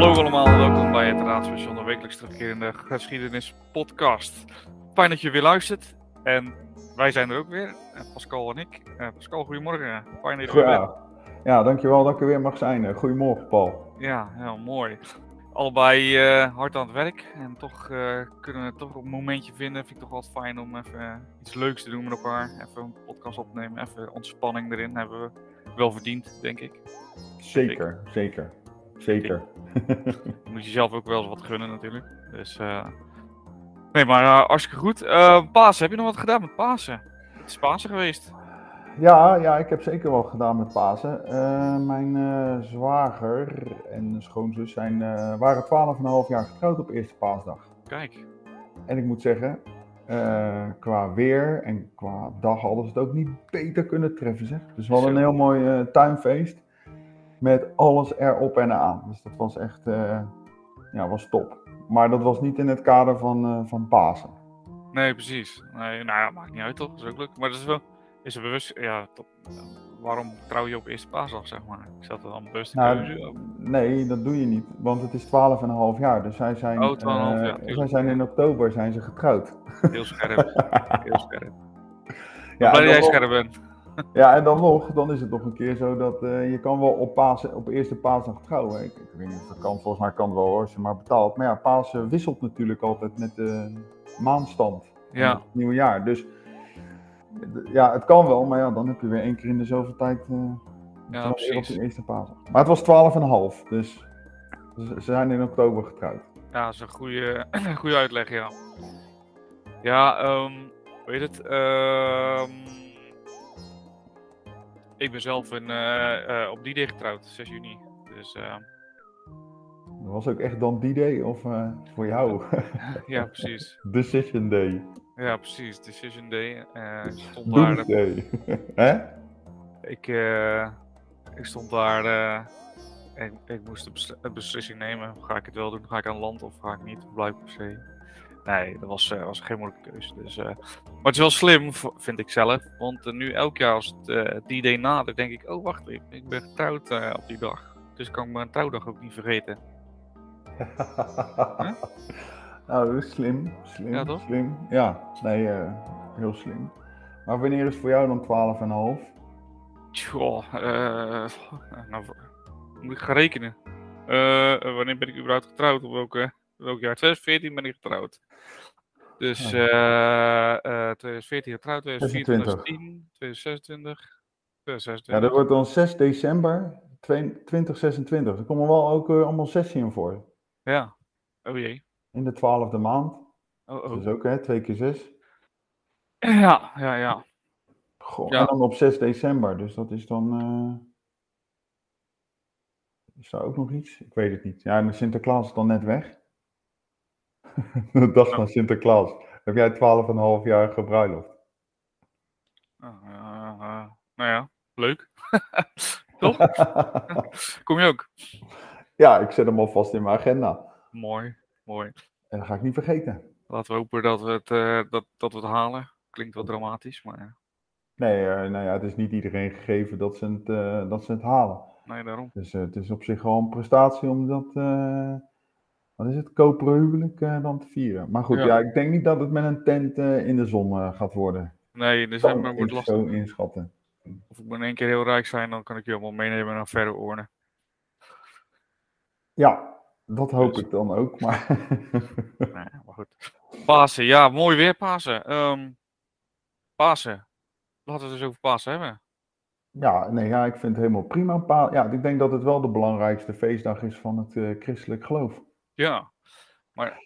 Hallo allemaal, welkom bij het Raadstation, de wekelijks terugkerende geschiedenis podcast. Fijn dat je weer luistert en wij zijn er ook weer, eh, Pascal en ik. Uh, Pascal, goedemorgen. Fijn dat je er ja. ja, dankjewel dat ik er weer mag zijn. Goedemorgen Paul. Ja, heel mooi. Allebei uh, hard aan het werk en toch uh, kunnen we toch een momentje vinden. Vind ik toch altijd fijn om even iets leuks te doen met elkaar. Even een podcast opnemen, even ontspanning erin. Hebben we wel verdiend, denk ik. Zeker, zeker. Zeker. Moet je zelf ook wel eens wat gunnen natuurlijk. Dus, uh... nee, maar uh, hartstikke goed. Uh, Pasen, heb je nog wat gedaan met Pasen? Het is Pasen geweest. Ja, ja, ik heb zeker wel gedaan met Pasen. mijn zwager en schoonzus zijn, waren 12,5 jaar getrouwd op eerste paasdag. Kijk. En ik moet zeggen, qua weer en qua dag hadden ze het ook niet beter kunnen treffen, zeg. Dus we hadden een heel mooi tuinfeest met alles erop en aan. Dus dat was echt, uh, ja, was top. Maar dat was niet in het kader van, uh, van Pasen. Nee, precies. Nee, nou ja, maakt niet uit toch, dat is ook leuk. Maar dat is wel, is er bewust, ja, top. waarom trouw je op eerste paasdag, zeg maar? Ik zat er dan bewust nou, Nee, dat doe je niet, want het is 12,5 jaar. Dus zij zijn, oh, 12,5 jaar. Uh, zij zijn in oktober zijn ze getrouwd. Heel scherp, heel scherp. Ja, blij dat jij scherp bent. Ja, en dan nog, dan is het nog een keer zo dat uh, je kan wel op, Pasen, op eerste paasdag trouwen. Ik, ik weet niet of dat kan, volgens mij kan het wel als je maar betaalt. Maar ja, Pasen wisselt natuurlijk altijd met de maanstand. Ja. Het nieuwe jaar. Dus ja, het kan wel, maar ja, dan heb je weer één keer in de zoveel tijd uh, ja, precies. op de eerste paasdag. Maar het was 12,5, dus ze zijn in oktober getrouwd. Ja, dat is een goede, goede uitleg, ja. Ja, um, weet het, um, ik ben zelf in, uh, uh, op die day getrouwd, 6 juni. Dus, uh... Dat was ook echt dan die day of voor jou? ja, precies. Decision day. Ja, precies. Decision day. ik stond Doomsday. Hè? Ik, ik stond daar en ik moest een besl beslissing nemen. Ga ik het wel doen? Ga ik aan land of ga ik niet? Blijf op zee? Nee, dat was, uh, was geen moeilijke keuze. Dus, uh, maar het is wel slim, vind ik zelf. Want uh, nu elk jaar als het die day nadert, denk ik... Oh, wacht even, ik ben getrouwd op die dag. Dus kan ik mijn trouwdag ook niet vergeten. huh? Nou, slim. Slim, ja, toch? slim. Ja, nee, heel slim. Maar wanneer is voor jou dan 12,5? Tjoh, nou, moet ik gaan rekenen. wanneer ben ik überhaupt getrouwd? Op welke welk jaar? 2014 ben ik getrouwd. Dus uh, uh, 2014 getrouwd, 2014, 2010, 2026, 2026. Ja, dat wordt dan 6 december 2026. Er komen wel ook uh, allemaal zes in voor. Ja, oh jee. In de twaalfde maand. Oh, oh. Dus ook, hè, 2 keer 6. Ja, ja, ja. Goh, ja. En dan op 6 december, dus dat is dan. Is daar ook nog iets? Ik weet het niet. Ja, en Sinterklaas is dan net weg. de dag van Sinterklaas. Heb jij 12,5 jaar gebruiloft? Uh, uh, nou ja, leuk. Toch? Kom je ook? Ja, ik zet hem alvast in mijn agenda. Mooi, mooi. En dat ga ik niet vergeten. Laten we hopen dat we het, uh, dat, dat we het halen. Klinkt wel dramatisch, maar... Nee, nou ja, het is niet iedereen gegeven dat ze het, dat ze het halen. Nee, daarom. Dus het is op zich wel een prestatie om dat wat is het, koperen huwelijk uh, dan te vieren. Maar goed, ja. ja. ik denk niet dat het met een tent uh, in de zon uh, gaat worden. Nee, december wordt lastig. Zo inschatten. Of ik in één keer heel rijk zijn, dan kan ik je allemaal meenemen naar verre oren. Ja, dat hoop dus. ik dan ook, maar... nee, maar goed. Pasen, ja, mooi weer Pasen. Um, Pasen. Laten we het dus over Pasen hebben. Ja, nee, ja, ik vind het helemaal prima. Pa ja, ik denk dat het wel de belangrijkste feestdag is van het christelijk geloof. Ja, maar.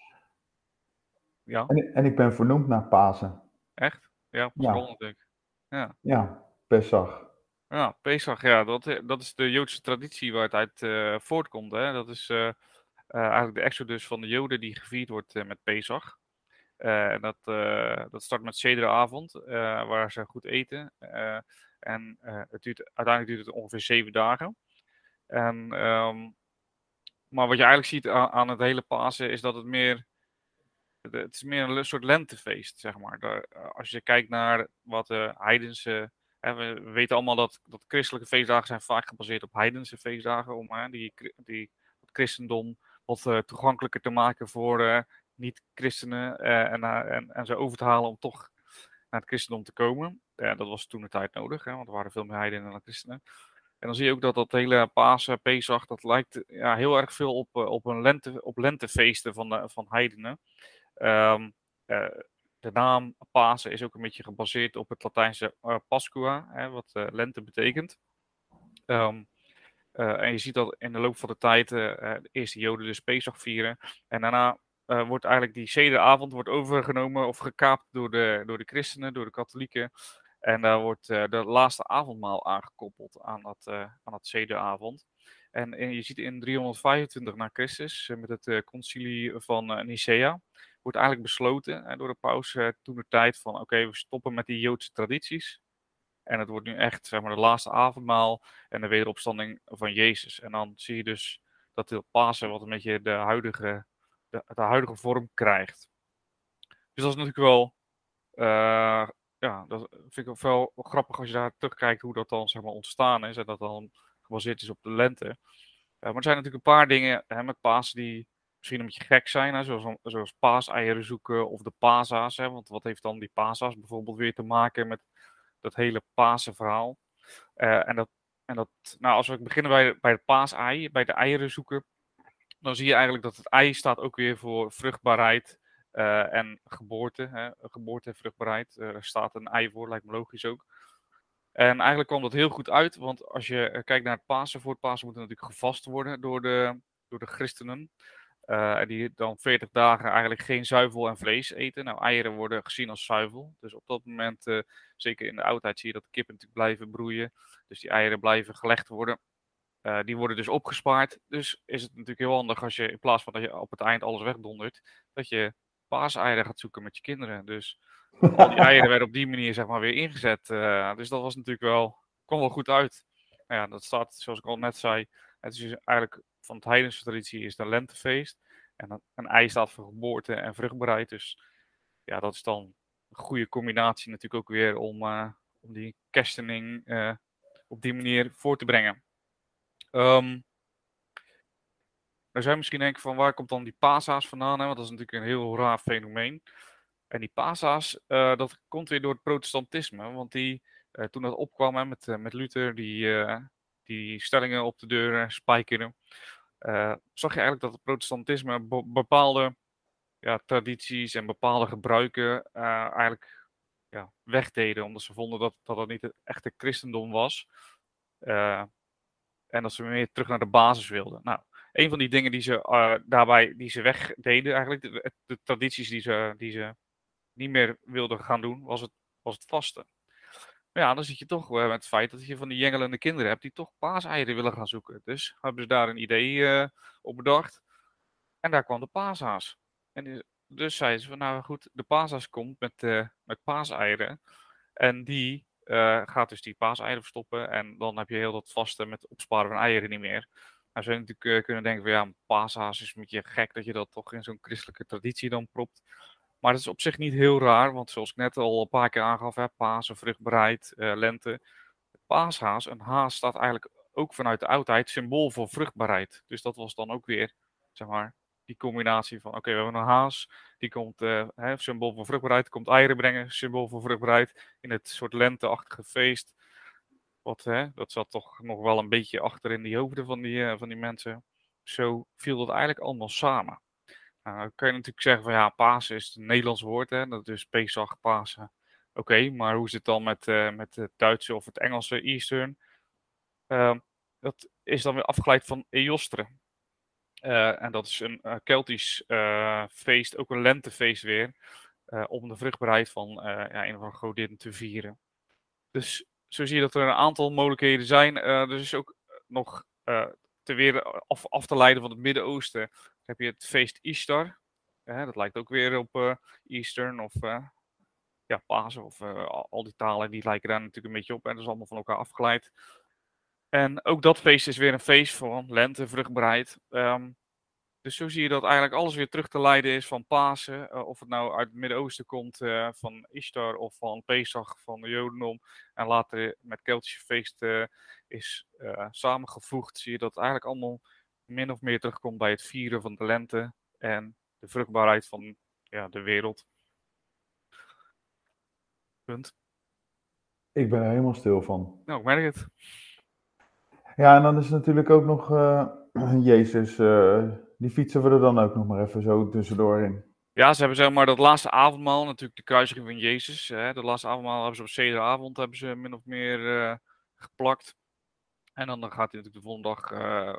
Ja. En, en ik ben vernoemd naar Pasen. Echt? Ja, ja. natuurlijk. Ja. ja, Pesach. Ja, Pesach, ja, dat, dat is de Joodse traditie waar het uit uh, voortkomt. Hè? Dat is uh, uh, eigenlijk de exodus van de Joden die gevierd wordt met Pesach. en dat, dat start met Sederavond, waar ze goed eten. en het duurt, uiteindelijk duurt het ongeveer zeven dagen. En um, maar wat je eigenlijk ziet aan, aan, het hele Pasen is dat het meer. Het is meer een soort lentefeest, zeg maar. Daar, eh, als je kijkt naar wat de heidense. Hè, we weten allemaal dat, dat christelijke feestdagen zijn vaak gebaseerd op heidense feestdagen. Om hè, die, die, dat christendom wat toegankelijker te maken voor niet-christenen en, en, en ze over te halen om toch naar het christendom te komen. dat was toen de tijd nodig, hè, want er waren veel meer heidenen dan christenen. En dan zie je ook dat dat hele Pasen, Pesach, dat lijkt ja, heel erg veel op, op, een lente, op lentefeesten van, de, van heidenen. Um, de naam Pasen is ook een beetje gebaseerd op het Latijnse uh, Pascua, hè, wat lente betekent. Uh, en je ziet dat in de loop van de tijd de eerste Joden dus Pesach vieren. En daarna wordt eigenlijk die zederavond wordt overgenomen of gekaapt door de, door de christenen, door de katholieken. En daar wordt de laatste avondmaal aangekoppeld aan dat, aan dat zederavond. En, je ziet in 325 na Christus, met het concilie van Nicea, wordt eigenlijk besloten door de paus toen de tijd van oké, we stoppen met die Joodse tradities. En het wordt nu echt zeg maar, de laatste avondmaal en de wederopstanding van Jezus. En dan zie je dus dat de Pasen wat een beetje de huidige, de, de huidige vorm krijgt. Dus dat is natuurlijk wel, ja, dat vind ik wel grappig als je daar terugkijkt hoe dat dan zeg maar, ontstaan is. En dat dan gebaseerd is op de lente. Uh, maar er zijn natuurlijk een paar dingen hè, met Pasen die misschien een beetje gek zijn, zoals, zoals paaseieren zoeken of de pasa's. Hè, want wat heeft dan die pasa's bijvoorbeeld weer te maken met dat hele Pasenverhaal? Uh, en dat, en dat, nou, als we beginnen bij, bij het paasei, bij de eieren zoeken, dan zie je eigenlijk dat het ei staat ook weer voor vruchtbaarheid uh, en geboorte. Hè, geboorte en vruchtbaarheid. Er staat een ei voor, lijkt me logisch ook. En eigenlijk kwam dat heel goed uit, want als je kijkt naar het Pasen, voor het Pasen moet natuurlijk gevast worden door de, door de christenen. Uh, die dan 40 dagen eigenlijk geen zuivel en vlees eten. Nou, eieren worden gezien als zuivel. Dus op dat moment, zeker in de oudheid, zie je dat de kippen natuurlijk blijven broeien. Dus die eieren blijven gelegd worden. Die worden dus opgespaard. Dus is het natuurlijk heel handig als je in plaats van dat je op het eind alles wegdondert, dat je paaseieren gaat zoeken met je kinderen. Dus die eieren werden op die manier zeg maar weer ingezet. dus dat was natuurlijk wel, kwam wel goed uit. Nou ja, dat staat, zoals ik al net zei, het is dus eigenlijk van het heidense traditie is een lentefeest. En een ei staat voor geboorte en vruchtbaarheid. Dus ja, dat is dan een goede combinatie natuurlijk ook weer om, uh, om die kerstening uh, op die manier voor te brengen. Um, er zijn misschien denken van waar komt dan die pasa's vandaan? Hè? Want dat is natuurlijk een heel raar fenomeen. En die pasa's, uh, dat komt weer door het protestantisme. Want die, toen dat opkwam hè, met, met Luther, die, die stellingen op de deuren spijkeren, zag je eigenlijk dat het protestantisme bepaalde ja, tradities en bepaalde gebruiken eigenlijk ja, wegdeden, omdat ze vonden dat, dat niet het echte christendom was. En dat ze meer terug naar de basis wilden. Nou, een van die dingen die ze daarbij die ze wegdeden, eigenlijk, de, tradities die ze, die ze niet meer wilden gaan doen, was het, was het vasten ja, dan zit je toch met het feit dat je van die jengelende kinderen hebt die toch paaseieren willen gaan zoeken. Dus hebben ze daar een idee uh, op bedacht. En daar kwam de paashaas. En dus zeiden ze van nou goed, de paashaas komt met, uh, met paaseieren. En die gaat dus die paaseieren verstoppen. En dan heb je heel dat vaste met opsparen van eieren niet meer. Nou zou je natuurlijk kunnen denken van ja, een paashaas is een beetje gek dat je dat toch in zo'n christelijke traditie dan propt. Maar dat is op zich niet heel raar, want zoals ik net al een paar keer aangaf, hè, Pasen, vruchtbaarheid, uh, lente. Paashaas, een haas staat eigenlijk ook vanuit de oudheid symbool voor vruchtbaarheid. Dus dat was dan ook weer, zeg maar, die combinatie van, oké, we hebben een haas, die komt, uh, hè, symbool voor vruchtbaarheid, komt eieren brengen, symbool voor vruchtbaarheid, in het soort lenteachtige feest. Wat, hè, dat zat toch nog wel een beetje achter in die hoofden van die, uh, van die mensen. Zo viel dat eigenlijk allemaal samen. Nou, dan kun je natuurlijk zeggen van ja, Pasen is het Nederlands woord, hè? dat is Pesach, Pasen. Oké, maar hoe zit het dan met, uh, met het Duitse of het Engelse Eastern? Uh, dat is dan weer afgeleid van Eostre. Uh, en dat is een Keltisch feest, ook een lentefeest weer, om de vruchtbaarheid van ja, een of andere godin te vieren. Dus zo zie je dat er een aantal mogelijkheden zijn. er is ook nog te weer af, af te leiden van het Midden-Oosten heb je het feest Ishtar. dat lijkt ook weer op uh, Eastern of uh, ja, Pasen of uh, al die talen die lijken daar natuurlijk een beetje op. En dat is allemaal van elkaar afgeleid. En ook dat feest is weer een feest van lente, vruchtbaarheid. Um, dus zo zie je dat eigenlijk alles weer terug te leiden is van Pasen. of het nou uit het Midden-Oosten komt van Ishtar of van Pesach van de Jodendom. En later met Keltische feesten is samengevoegd. Zie je dat eigenlijk allemaal min of meer terugkomt bij het vieren van de lente en de vruchtbaarheid van ja, de wereld. Punt. Ik ben er helemaal stil van. Nou, ik merk het. Ja, en dan is natuurlijk ook nog uh, Jezus. Uh, die fietsen we er dan ook nog maar even zo tussendoor in. Ja, ze hebben zeg maar dat laatste avondmaal, natuurlijk de kruisiging van Jezus. Hè, de laatste avondmaal hebben ze op zederavond hebben ze min of meer uh, geplakt. En dan, dan gaat hij natuurlijk de volgende dag,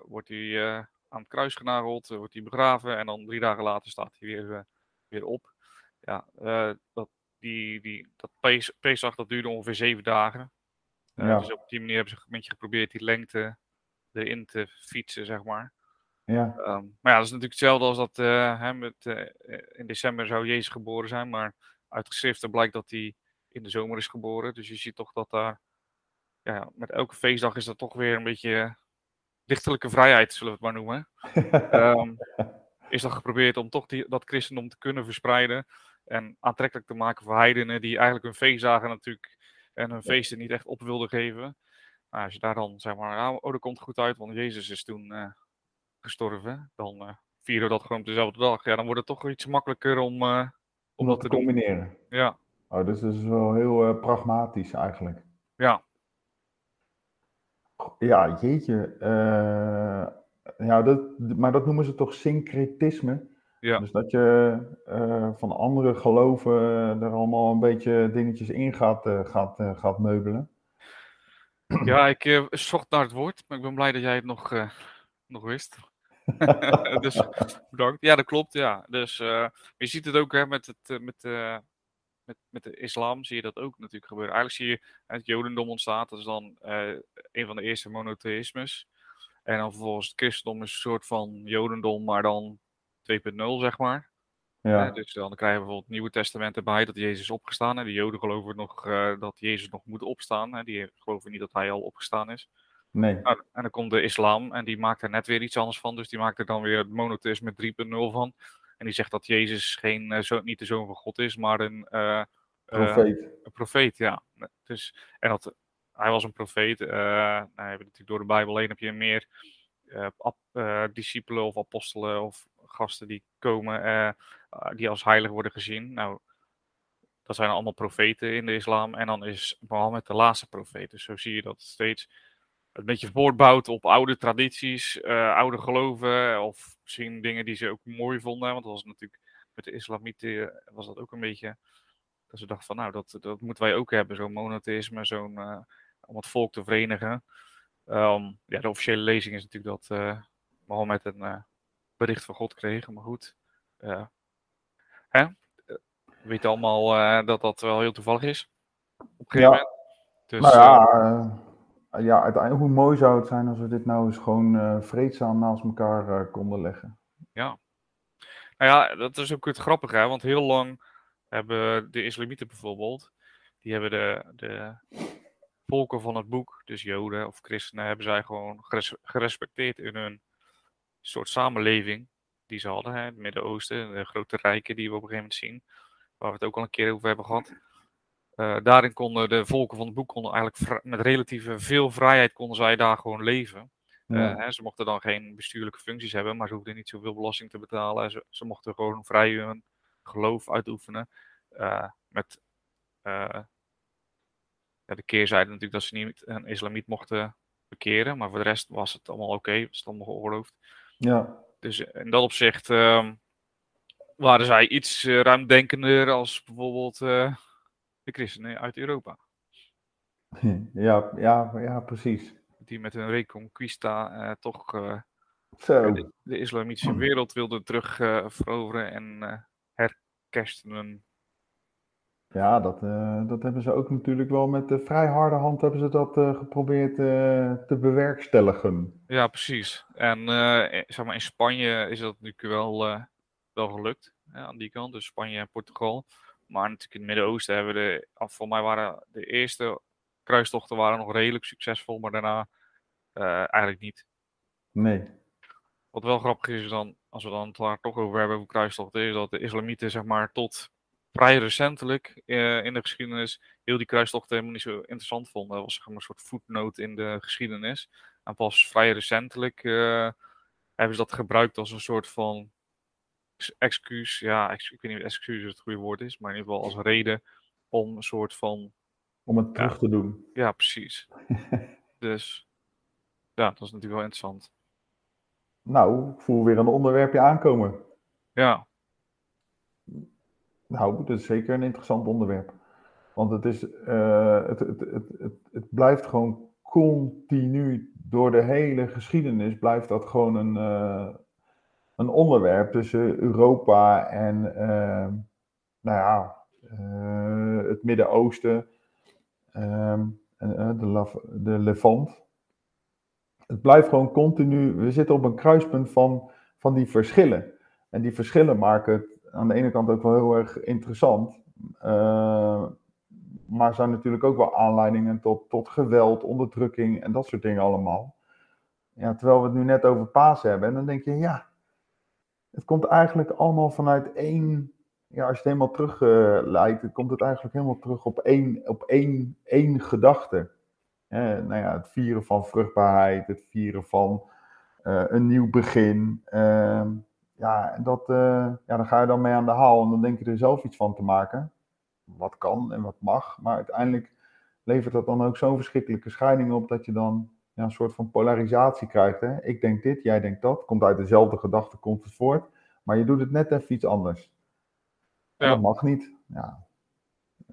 wordt hij aan het kruis genageld, wordt hij begraven. En dan drie dagen later staat hij weer, weer op. Ja, dat, die, die, dat Pesach dat duurde ongeveer zeven dagen. Ja. Dus op die manier hebben ze een beetje geprobeerd die lengte erin te fietsen, zeg maar. Ja. Um, maar ja, dat is natuurlijk hetzelfde als dat uh, hè, met, uh, in december zou Jezus geboren zijn, maar uit geschriften blijkt dat hij in de zomer is geboren. Dus je ziet toch dat daar, ja, met elke feestdag is dat toch weer een beetje lichtelijke vrijheid, zullen we het maar noemen. um, is dan geprobeerd om toch die, dat christendom te kunnen verspreiden en aantrekkelijk te maken voor heidenen die eigenlijk hun feestdagen natuurlijk en hun feesten niet echt op wilden geven. Nou, als je daar dan zeg maar, nou, oh, dat komt goed uit, want Jezus is toen uh, gestorven, dan uh, vieren we dat gewoon op dezelfde dag. Ja, dan wordt het toch iets makkelijker om, uh, om, om dat te, te combineren. Doen. Ja. Oh, dus dat is wel heel pragmatisch eigenlijk. Ja. Ja, jeetje. ja, dat, maar dat noemen ze toch syncretisme? Ja. Dus dat je uh, van andere geloven uh, er allemaal een beetje dingetjes in gaat, uh, gaat, gaat meubelen. Ja, ik zocht naar het woord, maar ik ben blij dat jij het nog, nog wist. dus bedankt. Ja, dat klopt. Ja. Dus je ziet het ook hè, met, het, met, met, met de islam, zie je dat ook natuurlijk gebeuren. Eigenlijk zie je het jodendom ontstaat, dat is dan een van de eerste monotheïsmes. En dan vervolgens het christendom is een soort van jodendom, maar dan 2.0, zeg maar. Ja. Dus dan krijgen we bijvoorbeeld het Nieuwe Testament erbij dat Jezus is opgestaan. En de Joden geloven nog dat Jezus nog moet opstaan. Hè. Die geloven niet dat hij al opgestaan is. Nee. Nou, en dan komt de islam en die maakt er net weer iets anders van. Dus die maakt er dan weer het monotheïsme 3.0 van. En die zegt dat Jezus geen, uh, zo, niet de zoon van God is, maar een profeet. een profeet, ja. Dus, en dat, hij was een profeet. nou, heb je natuurlijk door de Bijbel heen heb je meer discipelen of apostelen of gasten die komen, uh, die als heilig worden gezien. Nou, dat zijn allemaal profeten in de islam. En dan is Mohammed de laatste profeet. Dus zo zie je dat steeds een beetje voortbouwt op oude tradities, uh, oude geloven. Of misschien dingen die ze ook mooi vonden. Want dat was natuurlijk met de islamieten was dat ook een beetje. Dat ze dachten van nou, dat, dat moeten wij ook hebben. Zo'n monotheïsme, zo'n uh, om het volk te verenigen. Um, ja, de officiële lezing is natuurlijk dat uh, Mohammed een bericht van God kregen. Maar goed, hè? we weten allemaal dat dat wel heel toevallig is. Op een gegeven ja. moment. Dus, nou ja, ja, uiteindelijk hoe mooi zou het zijn als we dit nou eens gewoon vreedzaam naast elkaar konden leggen. Ja. Nou ja, dat is ook het grappige, hè? want heel lang hebben de islamieten bijvoorbeeld, die hebben de, de volken van het boek, dus Joden of christenen, hebben zij gewoon gerespecteerd in hun soort samenleving die ze hadden. Hè, het Midden-Oosten, de grote rijken die we op een gegeven moment zien. Waar we het ook al een keer over hebben gehad. Uh, daarin konden de volken van het boek konden eigenlijk met relatieve veel vrijheid konden zij daar gewoon leven. Ja. Uh, hè, ze mochten dan geen bestuurlijke functies hebben, maar ze hoefden niet zoveel belasting te betalen. Ze, ze mochten gewoon vrij hun geloof uitoefenen. Uh, met ja, de keerzijde natuurlijk dat ze niet een islamiet mochten bekeren, maar voor de rest was het allemaal oké, okay, was het allemaal geoorloofd. Ja. Dus in dat opzicht uh, waren zij iets ruimdenkender als bijvoorbeeld de christenen uit Europa. Ja, ja, ja, precies. Die met hun Reconquista toch Zo. De, de, islamitische wereld wilden terug veroveren en herkerstenen. Ja, dat, uh, dat hebben ze ook natuurlijk wel met de vrij harde hand hebben ze dat uh, geprobeerd uh, te bewerkstelligen. Ja, precies. En zeg maar in Spanje is dat natuurlijk wel, wel gelukt aan die kant, dus Spanje en Portugal. Maar natuurlijk in het Midden-Oosten hebben we de, voor mij waren de eerste kruistochten waren nog redelijk succesvol, maar daarna eigenlijk niet. Nee. Wat wel grappig is dan, als we dan het daar toch over hebben over kruistochten, is dat de islamieten zeg maar tot vrij recentelijk uh, in de geschiedenis heel die kruistochten helemaal niet zo interessant vonden. Dat was zeg maar, een soort voetnoot in de geschiedenis. En pas vrij recentelijk uh, hebben ze dat gebruikt als een soort van excuus. Ja, ik weet niet of excuus het goede woord is, maar in ieder geval als reden om een soort van. Om het terug te doen. Ja, precies. dus ja, dat is natuurlijk wel interessant. Nou, ik voel weer een onderwerpje aankomen. Ja, Nou, dat is zeker een interessant onderwerp. Want het, is, eh, het, het, het, het, het blijft gewoon continu door de hele geschiedenis blijft dat gewoon een, eh, een onderwerp tussen Europa en eh, nou ja, eh, het Midden-Oosten ehm, en eh, de, de Levant. Het blijft gewoon continu, we zitten op een kruispunt van, van die verschillen. En die verschillen maken het aan de ene kant ook wel heel erg interessant. eh, maar zijn natuurlijk ook wel aanleidingen tot, tot geweld, onderdrukking en dat soort dingen allemaal. Ja, terwijl we het nu net over Pasen hebben, en dan denk je, ja, het komt eigenlijk allemaal vanuit één, ja, als je het helemaal terug eh, dan komt het eigenlijk helemaal terug op één, op één, één gedachte. Nou ja, het vieren van vruchtbaarheid, het vieren van eh, een nieuw begin. ehm, ja, dat, eh, ja, dan ga je dan mee aan de haal en dan denk je er zelf iets van te maken. Wat kan en wat mag, maar uiteindelijk levert dat dan ook zo'n verschrikkelijke scheiding op dat je dan ja, een soort van polarisatie krijgt. Hè? Ik denk dit, jij denkt dat. Komt uit dezelfde gedachte, komt het voort. Maar je doet het net even iets anders. Ja. dat mag niet. Ja,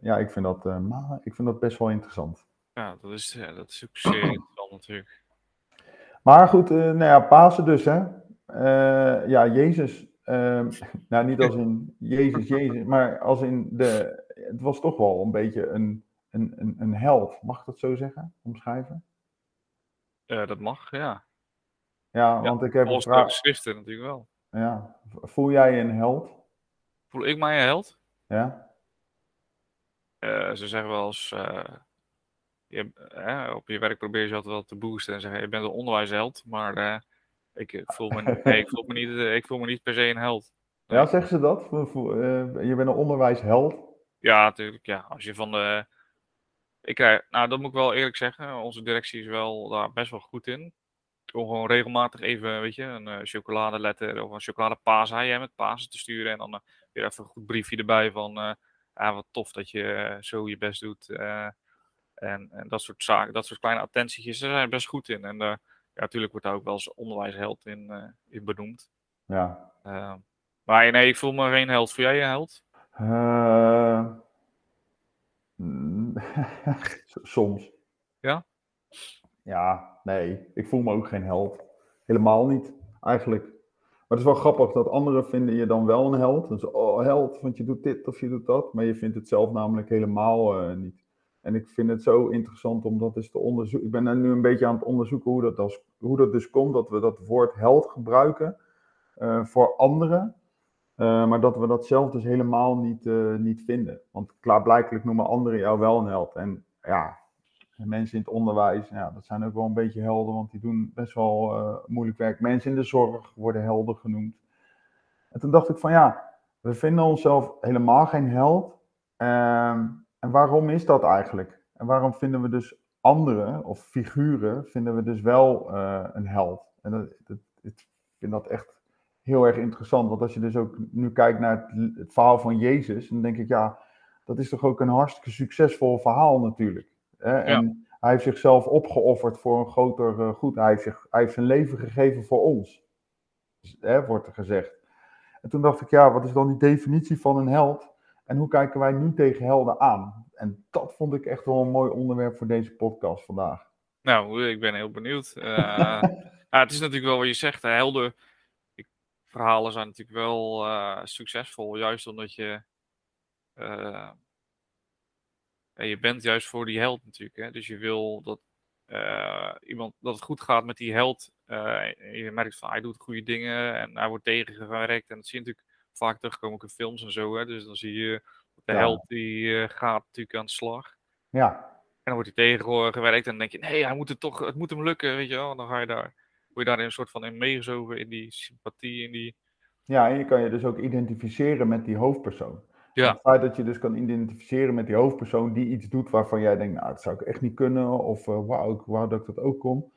ja ik, vind dat, eh, ik vind dat best wel interessant. ja dat, is, ja, dat is ook zeer interessant natuurlijk. Maar goed, eh, nou ja, Pasen dus, hè. Eh, ja, Jezus. ehm, nou, niet als in Jezus, Jezus, maar als in de... Het was toch wel een beetje een, een, een, een held, mag ik dat zo zeggen? Omschrijven? Ja, dat mag, ja. Ja, want ik heb een vraag... geschriften natuurlijk wel. Ja, voel jij je een held? Voel ik mij een held? Ja? Eh, ze zeggen wel eens, eh, je, op je werk probeer je altijd wel te boosten en zeggen, je bent een onderwijsheld, maar ik, voel me, nee, ik, voel me niet, ik voel me niet per se een held. Ja, zeggen ze dat? Je bent een onderwijsheld? Ja, natuurlijk, ja. Als je van de... Ik krijg, nou, dat moet ik wel eerlijk zeggen, onze directie is wel daar best wel goed in. Om gewoon regelmatig even, weet je, een eh, chocoladeletter of een chocoladepaasei hè, met Pasen te sturen. En dan eh, weer even een goed briefje erbij van, eh ah, wat tof dat je eh, zo je best doet. eh, en, en dat soort zaken, dat soort kleine attentietjes, daar zijn we best goed in. En eh, ja, natuurlijk wordt daar ook wel eens onderwijsheld in, eh, in benoemd. Ja. Eh, maar nee, ik voel me geen held. Voel jij je held? Eh, mm, soms. Ja? Ja, nee. Ik voel me ook geen held. Helemaal niet, eigenlijk. Maar het is wel grappig dat anderen vinden je dan wel een held. Dan zo, oh, held, want je doet dit of je doet dat. Maar je vindt het zelf namelijk helemaal eh, niet. En ik vind het zo interessant om dat eens te onderzoeken. Ik ben nu een beetje aan het onderzoeken hoe dat, als, hoe dat dus komt. Dat we dat woord held gebruiken eh, voor anderen. Eh, maar dat we dat zelf dus helemaal niet, eh, niet vinden. Want klaarblijkelijk noemen anderen jou wel een held. En ja, mensen in het onderwijs, ja, dat zijn ook wel een beetje helden, want die doen best wel eh, moeilijk werk. Mensen in de zorg worden helden genoemd. En toen dacht ik van ja, we vinden onszelf helemaal geen held. Ehm, en waarom is dat eigenlijk? En waarom vinden we dus anderen of figuren, vinden we dus wel een held? En dat, dat, ik vind dat echt heel erg interessant. Want als je dus ook nu kijkt naar het, het verhaal van Jezus, dan denk ik, ja, dat is toch ook een hartstikke succesvol verhaal natuurlijk. Hè? En hij heeft zichzelf opgeofferd voor een groter eh, goed. Hij heeft, zich, hij heeft zijn leven gegeven voor ons, hè, wordt er gezegd. En toen dacht ik, ja, wat is dan die definitie van een held? En hoe kijken wij nu tegen helden aan? En dat vond ik echt wel een mooi onderwerp voor deze podcast vandaag. Nou, ik ben heel benieuwd. Eh, ja, het is natuurlijk wel wat je zegt. Helden verhalen zijn natuurlijk wel eh, succesvol. Juist omdat je. eh, ja, je bent juist voor die held natuurlijk. Hè? Dus je wil dat, eh, iemand, dat het goed gaat met die held. je merkt van hij doet goede dingen en hij wordt tegengewerkt. En dat zie je natuurlijk vaak terugkomen ook in films en zo. Hè? Dus dan zie je de Ja. held die gaat natuurlijk aan de slag. Ja, En dan wordt hij tegengewerkt en dan denk je, nee, hij moet het toch, het moet hem lukken, weet je wel. En dan ga je daar, word je daar in een soort van in meegezogen, in die sympathie, in die... ja, en je kan je dus ook identificeren met die hoofdpersoon. Ja. Het feit dat je dus kan identificeren met die hoofdpersoon die iets doet waarvan jij denkt, nou, dat zou ik echt niet kunnen. Of eh, wauw, ik wou dat ik dat ook kon.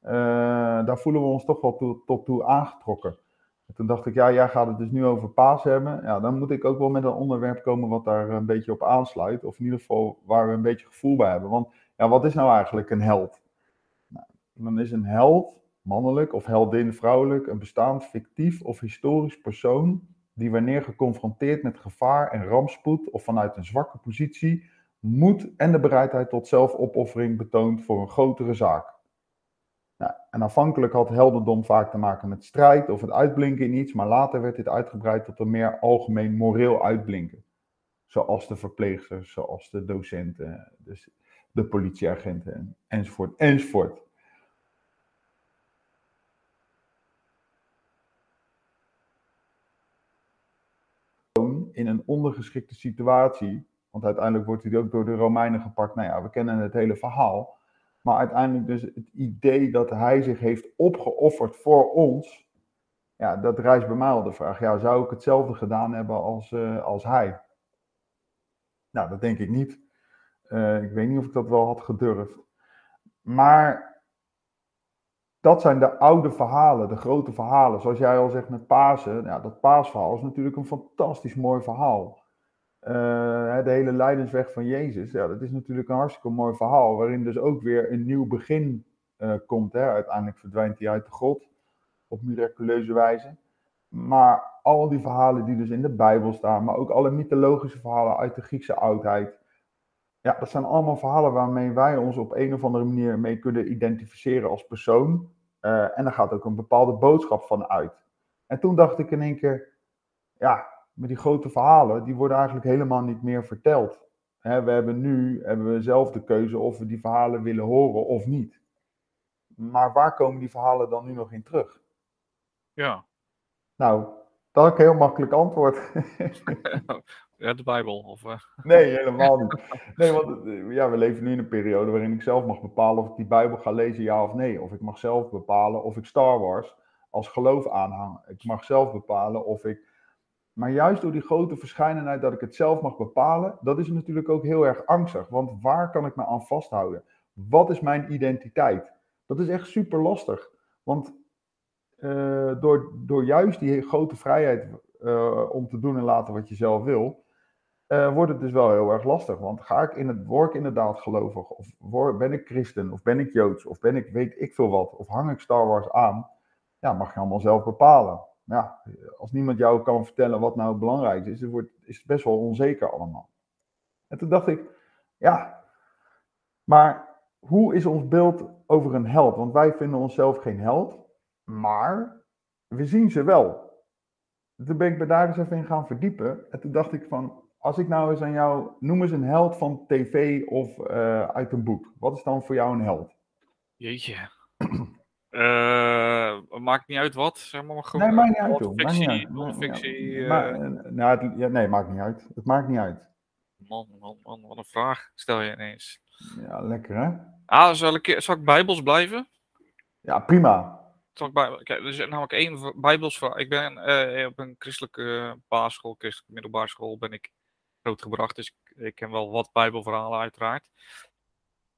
daar voelen we ons toch wel toe, tot toe aangetrokken. En toen dacht ik, ja, jij gaat het dus nu over paas hebben. Ja, dan moet ik ook wel met een onderwerp komen wat daar een beetje op aansluit. Of in ieder geval waar we een beetje gevoel bij hebben. Want ja, wat is nou eigenlijk een held? Nou, dan is een held, mannelijk of heldin, vrouwelijk, een bestaand fictief of historisch persoon die wanneer geconfronteerd met gevaar en rampspoed of vanuit een zwakke positie moed en de bereidheid tot zelfopoffering betoont voor een grotere zaak. Nou, en aanvankelijk had heldendom vaak te maken met strijd of het uitblinken in iets, maar later werd dit uitgebreid tot een meer algemeen moreel uitblinken. Zoals de verpleegsters, zoals de docenten, dus de politieagenten enzovoort enzovoort. In een ondergeschikte situatie, want uiteindelijk wordt hij ook door de Romeinen gepakt. Nou ja, we kennen het hele verhaal. Maar uiteindelijk dus het idee dat hij zich heeft opgeofferd voor ons. Ja, dat rijst bij mij al de vraag. Ja, zou ik hetzelfde gedaan hebben als, uh, als hij? Nou, dat denk ik niet. Uh, ik weet niet of ik dat wel had gedurfd. Maar dat zijn de oude verhalen, de grote verhalen. Zoals jij al zegt met Pasen. Ja, dat paasverhaal is natuurlijk een fantastisch mooi verhaal. Uh, de hele lijdensweg van Jezus, ja, dat is natuurlijk een hartstikke mooi verhaal, waarin dus ook weer een nieuw begin uh, komt. Hè. Uiteindelijk verdwijnt hij uit de grot op miraculeuze wijze. Maar al die verhalen die dus in de Bijbel staan, maar ook alle mythologische verhalen uit de Griekse oudheid, ja, dat zijn allemaal verhalen waarmee wij ons op een of andere manier mee kunnen identificeren als persoon. Uh, en daar gaat ook een bepaalde boodschap van uit. En toen dacht ik in één keer, ja, maar die grote verhalen, die worden eigenlijk helemaal niet meer verteld. we hebben nu hebben we zelf de keuze of we die verhalen willen horen of niet. Maar waar komen die verhalen dan nu nog in terug? Ja. Nou, dat is een heel makkelijk antwoord. de Bijbel? Of, uh... Nee, helemaal niet. Nee, want eh, ja, we leven nu in een periode waarin ik zelf mag bepalen of ik die Bijbel ga lezen, ja of nee. Of ik mag zelf bepalen of ik Star Wars als geloof aanhang. Ik mag zelf bepalen of ik maar juist door die grote verschijnenheid dat ik het zelf mag bepalen, dat is natuurlijk ook heel erg angstig. Want waar kan ik me aan vasthouden? Wat is mijn identiteit? Dat is echt super lastig. Want uh, door, door juist die grote vrijheid om te doen en laten wat je zelf wil, uh, wordt het dus wel heel erg lastig. Want ga ik in het, word ik inderdaad gelovig? Of word, ben ik christen? Of ben ik joods? Of ben ik weet ik veel wat? Of hang ik Star Wars aan? Ja, mag je allemaal zelf bepalen ja, als niemand jou kan vertellen wat nou belangrijk is, wordt, is het best wel onzeker allemaal. En toen dacht ik, ja, maar hoe is ons beeld over een held? Want wij vinden onszelf geen held, maar we zien ze wel. Toen ben ik me daar eens even in gaan verdiepen. En toen dacht ik van, als ik nou eens aan jou, noem eens een held van tv of uh, uit een boek. Wat is dan voor jou een held? Jeetje. Uh, maakt niet uit wat, zeg maar. Gewoon, nee, maakt niet uit, joh. Fictie, non-fictie. Uh... nou, het, ja, nee, maakt niet uit. Het maakt niet uit. Man, man, man, wat een vraag stel je ineens. Ja, lekker hè? Ah, zal ik, zal ik bijbels blijven? Ja, prima. Zal ik bij, kijk, er is namelijk één bijbels Ik ben uh, op een christelijke basisschool, christelijke middelbare school, ben ik grootgebracht. Dus ik, ken wel wat bijbelverhalen uiteraard.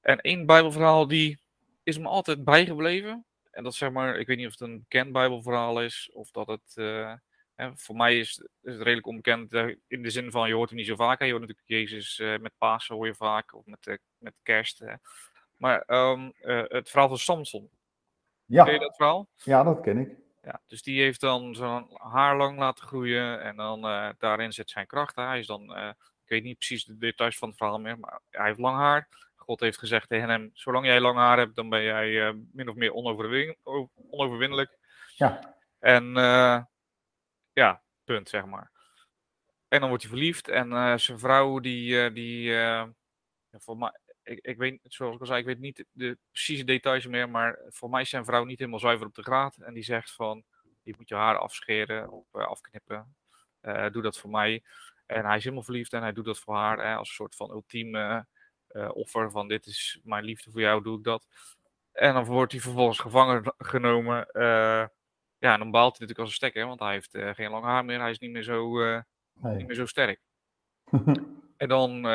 En één bijbelverhaal die is me altijd bijgebleven. En dat zeg maar, ik weet niet of het een bekend Bijbelverhaal is, of dat het. Uh, hè, voor mij is, is, het redelijk onbekend uh, in de zin van je hoort het niet zo vaak. Hè. Je hoort natuurlijk Jezus uh, met Pasen hoor je vaak, of met, met kerst. Hè. Maar um, het verhaal van Samson. Ja. Ken je dat verhaal? Ja, dat ken ik. Ja, dus die heeft dan zo'n haar lang laten groeien en dan daarin zit zijn kracht. Hè. Hij is dan, ik weet niet precies de details van het verhaal meer, maar hij heeft lang haar. God heeft gezegd tegen hem: Zolang jij lang haar hebt, dan ben jij uh, min of meer onoverwin onoverwinnelijk. Ja. En ja, punt, zeg maar. En dan wordt hij verliefd. En zijn vrouw, die. die ja, voor mij, ik, ik weet, zoals ik al zei, ik weet niet de precieze details meer. Maar voor mij is zijn vrouw niet helemaal zuiver op de graad. En die zegt van: Je moet je haar afscheren of afknippen. doe dat voor mij. En hij is helemaal verliefd en hij doet dat voor haar hè, als een soort van ultieme uh, offer van dit is mijn liefde voor jou, doe ik dat. En dan wordt hij vervolgens gevangen genomen. Uh, ja, en dan baalt hij natuurlijk als een stekker, want hij heeft geen lang haar meer. Hij is niet meer zo, nee. niet meer zo sterk. en dan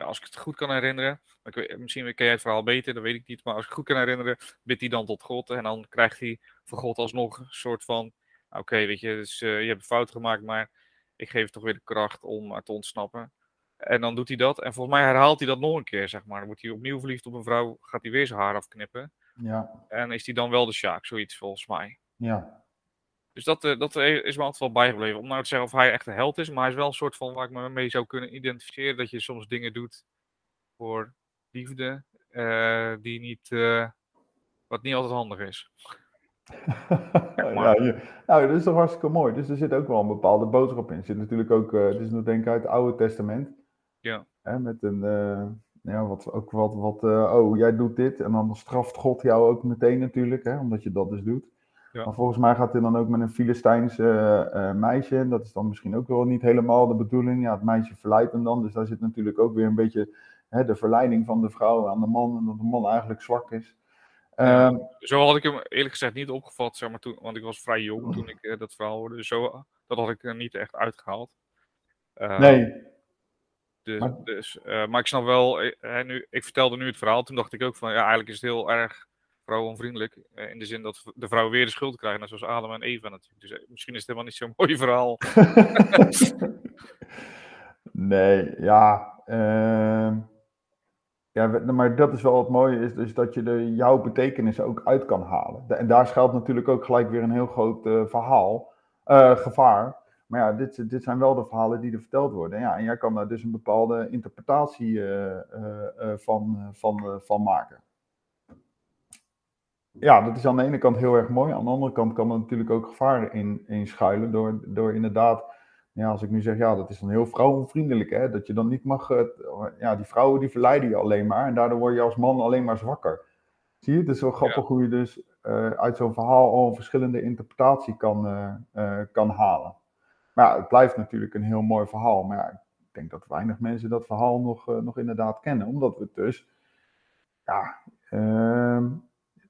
ja, als ik het goed kan herinneren, ik misschien ken jij het verhaal beter, dat weet ik niet, maar als ik het goed kan herinneren, bidt hij dan tot God en dan krijgt hij van God alsnog een soort van, oké, weet je, dus, eh, je hebt een fout gemaakt, maar ik geef toch weer de kracht om er te ontsnappen. En dan doet hij dat en volgens mij herhaalt hij dat nog een keer, zeg maar. Dan wordt hij opnieuw verliefd op een vrouw, gaat hij weer zijn haar afknippen Ja, en is hij dan wel de Sjaak, zoiets volgens mij. ja. Dus dat, eh, dat is me altijd wel bijgebleven. Om nou te zeggen of hij echt een held is, maar hij is wel een soort van waar ik me mee zou kunnen identificeren. Dat je soms dingen doet voor liefde, eh, die niet, eh, wat niet altijd handig is. ja, nou, dat is toch hartstikke mooi. Dus er zit ook wel een bepaalde boodschap in. Er zit natuurlijk ook, eh het is nog denk ik uit het Oude Testament. Ja. Hè, met een, ja, wat, ook wat, wat oh, jij doet dit. En dan straft God jou ook meteen natuurlijk, hè, omdat je dat dus doet. Ja. Maar volgens mij gaat hij dan ook met een Filistijns eh, eh, meisje. En dat is dan misschien ook wel niet helemaal de bedoeling. Ja, het meisje verleidt hem dan. Dus daar zit natuurlijk ook weer een beetje hè, de verleiding van de vrouw aan de man. En dat de man eigenlijk zwak is. Ehm, Zo had ik hem eerlijk gezegd niet opgevat, zeg maar, toen, want ik was vrij jong toen ik eh, dat verhaal hoorde. Dus zo, dat had ik er niet echt uitgehaald. Eh, nee, Dus, Maar- dus, maar ik snap wel, nu, ik vertelde nu het verhaal, toen dacht ik ook van, ja, eigenlijk is het heel erg vrouwonvriendelijk. eh, in de zin dat de vrouw weer de schuld krijgt, net zoals Adam en Eva natuurlijk. Dus eh, misschien is het helemaal niet zo'n mooi verhaal. nee, ja. ehm, ja, we- maar dat is wel het mooie, is dus dat je de, jouw betekenis ook uit kan halen. En daar schuilt natuurlijk ook gelijk weer een heel groot eh, verhaal, gevaar. Maar ja, dit, dit zijn wel de verhalen die er verteld worden. Ja, en jij kan daar dus een bepaalde interpretatie van, van, van maken. Ja, dat is aan de ene kant heel erg mooi. Aan de andere kant kan er natuurlijk ook gevaar in, in schuilen. Door, door inderdaad ja, als ik nu zeg, ja, dat is dan heel vrouwenvriendelijk, hè, dat je dan niet mag, eh, ja, die vrouwen die verleiden je alleen maar en daardoor word je als man alleen maar zwakker. Zie je, het is wel grappig hoe je dus eh, uit zo'n verhaal al een verschillende interpretatie kan, eh, kan halen. Maar ja, het blijft natuurlijk een heel mooi verhaal, maar ja, ik denk dat weinig mensen dat verhaal nog, nog inderdaad kennen, omdat we het dus, ja, ehm,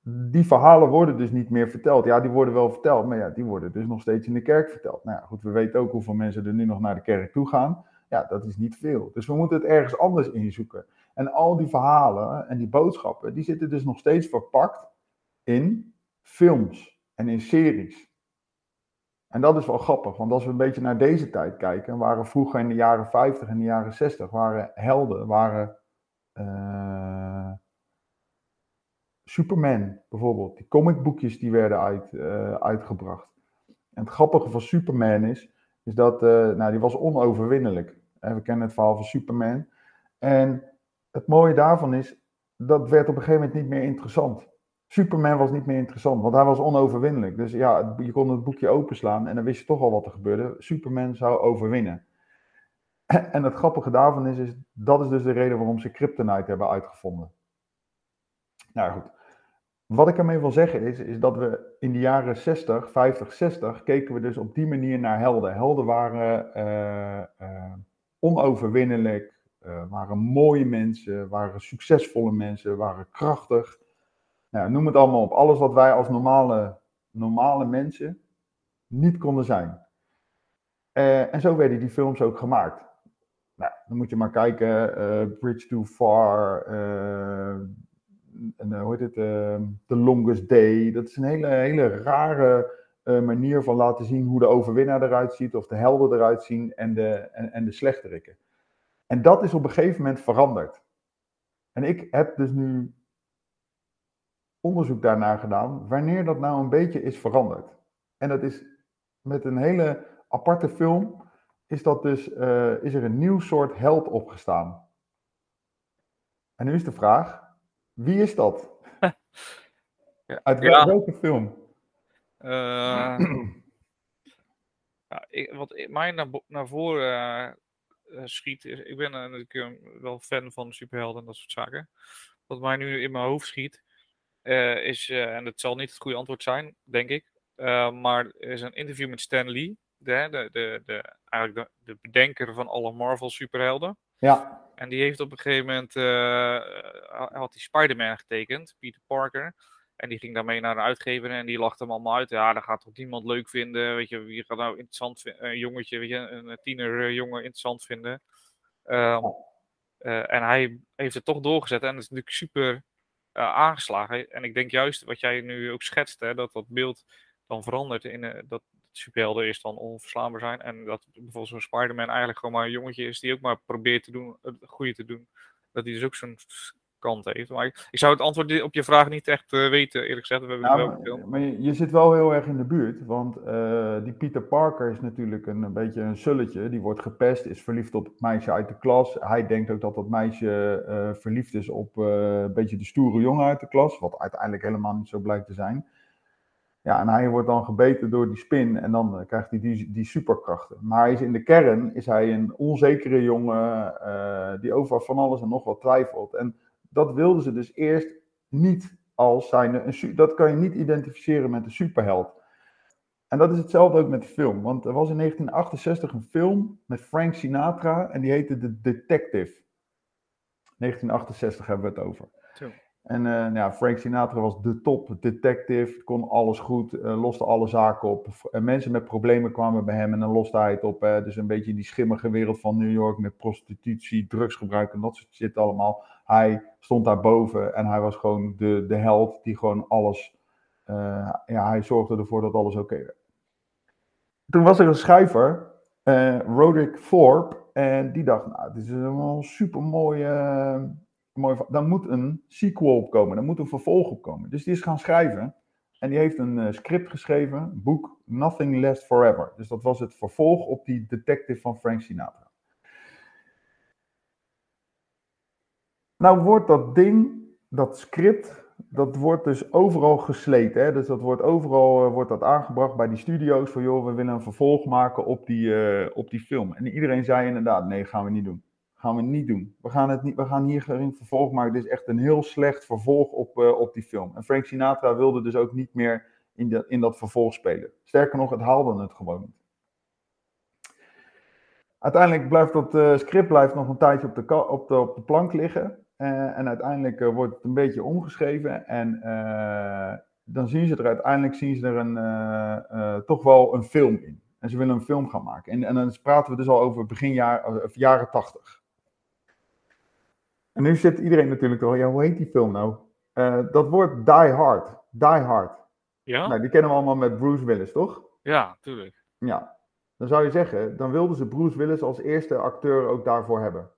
die verhalen worden dus niet meer verteld. Ja, die worden wel verteld, maar ja, die worden dus nog steeds in de kerk verteld. Nou ja, goed, we weten ook hoeveel mensen er nu nog naar de kerk toe gaan. Ja, dat is niet veel. Dus we moeten het ergens anders inzoeken. En al die verhalen en die boodschappen, die zitten dus nog steeds verpakt in films en in series. En dat is wel grappig, want als we een beetje naar deze tijd kijken, waren vroeger in de jaren 50 en de jaren 60 waren helden, waren eh, Superman bijvoorbeeld, die comicboekjes die werden uit, eh, uitgebracht. En het grappige van Superman is, is dat, eh, nou die was onoverwinnelijk. We kennen het verhaal van Superman. En het mooie daarvan is, dat werd op een gegeven moment niet meer interessant. Superman was niet meer interessant, want hij was onoverwinnelijk. Dus ja, je kon het boekje openslaan en dan wist je toch al wat er gebeurde. Superman zou overwinnen. En het grappige daarvan is, is dat is dus de reden waarom ze Kryptonite hebben uitgevonden. Nou goed. Wat ik ermee wil zeggen is, is dat we in de jaren 60, 50, 60 keken we dus op die manier naar helden. Helden waren eh, eh, onoverwinnelijk, eh, waren mooie mensen, waren succesvolle mensen, waren krachtig. Nou, noem het allemaal op. Alles wat wij als normale, normale mensen niet konden zijn. En zo werden die films ook gemaakt. Nou, dan moet je maar kijken, Bridge Too Far, en, eh, hoe heet het, The Longest Day. Dat is een hele, hele rare eh, manier van laten zien hoe de overwinnaar eruit ziet, of de helden eruit zien en de, en, en de slechterikken. En dat is op een gegeven moment veranderd. En ik heb dus nu onderzoek daarnaar gedaan, wanneer dat nou een beetje is veranderd. En dat is met een hele aparte film, is, dat dus, eh, is er een nieuw soort held opgestaan. En nu is de vraag, wie is dat? Ja. Uit wel- Ja. welke film? Eh, ja, ik, wat mij naar, naar voren eh, eh, schiet, is, ik ben natuurlijk eh, wel fan van superhelden en dat soort zaken. Wat mij nu in mijn hoofd schiet, is, en het zal niet het goede antwoord zijn, denk ik, maar er is een interview met Stan Lee, de, de, de, de, eigenlijk de, de bedenker van alle Marvel superhelden. Ja, En die heeft op een gegeven moment, eh, eh, had hij Spider-Man getekend, Peter Parker. En die ging daarmee naar de uitgever en die lachte hem allemaal uit. Ja, dat gaat toch niemand leuk vinden. Weet je, wie gaat nou interessant? Een jongetje, weet je, een tiener eh, interessant vinden. Ehm, Eh, en hij heeft het toch doorgezet en dat is natuurlijk super aangeslagen. En ik denk juist wat jij nu ook schetst, hè, dat dat beeld dan verandert in dat superhelden eerst dan onverslaanbaar zijn. En dat bijvoorbeeld zo'n Spider-Man eigenlijk gewoon maar een jongetje is die ook maar probeert te doen, het goede te doen. Dat hij dus ook zo'n kant heeft. Maar ik, ik, zou het antwoord op je vraag niet echt uh, weten, eerlijk gezegd. We hebben ja, maar, maar je, je, zit wel heel erg in de buurt, want uh, die Peter Parker is natuurlijk een, een, beetje een sulletje. Die wordt gepest, is verliefd op het meisje uit de klas. Hij denkt ook dat dat meisje uh, verliefd is op een beetje de stoere jongen uit de klas, wat uiteindelijk helemaal niet zo blijkt te zijn. Ja, en hij wordt dan gebeten door die spin en dan krijgt hij die, die superkrachten. Maar hij is in de kern is hij een onzekere jongen die over van alles en nog wat twijfelt. En dat wilden ze dus eerst niet als zijn. Een, dat kan je niet identificeren met een superheld. En dat is hetzelfde ook met de film. Want er was in 1968 een film met Frank Sinatra en die heette The Detective. 1968 hebben we het over. En uh, ja, Frank Sinatra was de top detective, kon alles goed, uh, loste alle zaken op. En mensen met problemen kwamen bij hem en dan loste hij het op. Uh, dus een beetje die schimmige wereld van New York met prostitutie, drugsgebruik en dat soort shit allemaal. Hij stond daar boven en hij was gewoon de, de held die gewoon alles, ja, hij zorgde ervoor dat alles oké werd. Toen was er een schrijver, Roderick Thorpe, en die dacht, nou, dit is een super mooie dan moet een sequel opkomen, dan moet een vervolg opkomen. Dus die is gaan schrijven en die heeft een uh, script geschreven, boek Nothing Lasts Forever. Dus dat was het vervolg op die detective van Frank Sinatra. Nou wordt dat ding, dat script, dat wordt dus overal gesleten. Hè? Dus dat wordt overal uh, wordt dat aangebracht bij die studio's van joh, we willen een vervolg maken op die, uh, op die film. En iedereen zei inderdaad, nee, gaan we niet doen gaan we niet doen. We gaan, het niet, we gaan hier geen vervolg maken. Dit is echt een heel slecht vervolg op, uh, op die film. En Frank Sinatra wilde dus ook niet meer in, in dat vervolg spelen. Sterker nog, het haalde het gewoon niet. Uiteindelijk blijft dat uh, script blijft nog een tijdje op de, op de, op de plank liggen. Uh, en uiteindelijk wordt het een beetje omgeschreven. En dan zien ze er uiteindelijk zien ze er een, toch wel een film in. En ze willen een film gaan maken. En, en dan praten we dus al over begin jaar, jaren tachtig. En nu zit iedereen natuurlijk al, ja, hoe heet die film nou? Uh, dat wordt Die Hard. Die Hard. Ja? Nou, die kennen we allemaal met Bruce Willis, toch? Ja, tuurlijk. Ja. Dan zou je zeggen, dan wilden ze Bruce Willis als eerste acteur ook daarvoor hebben.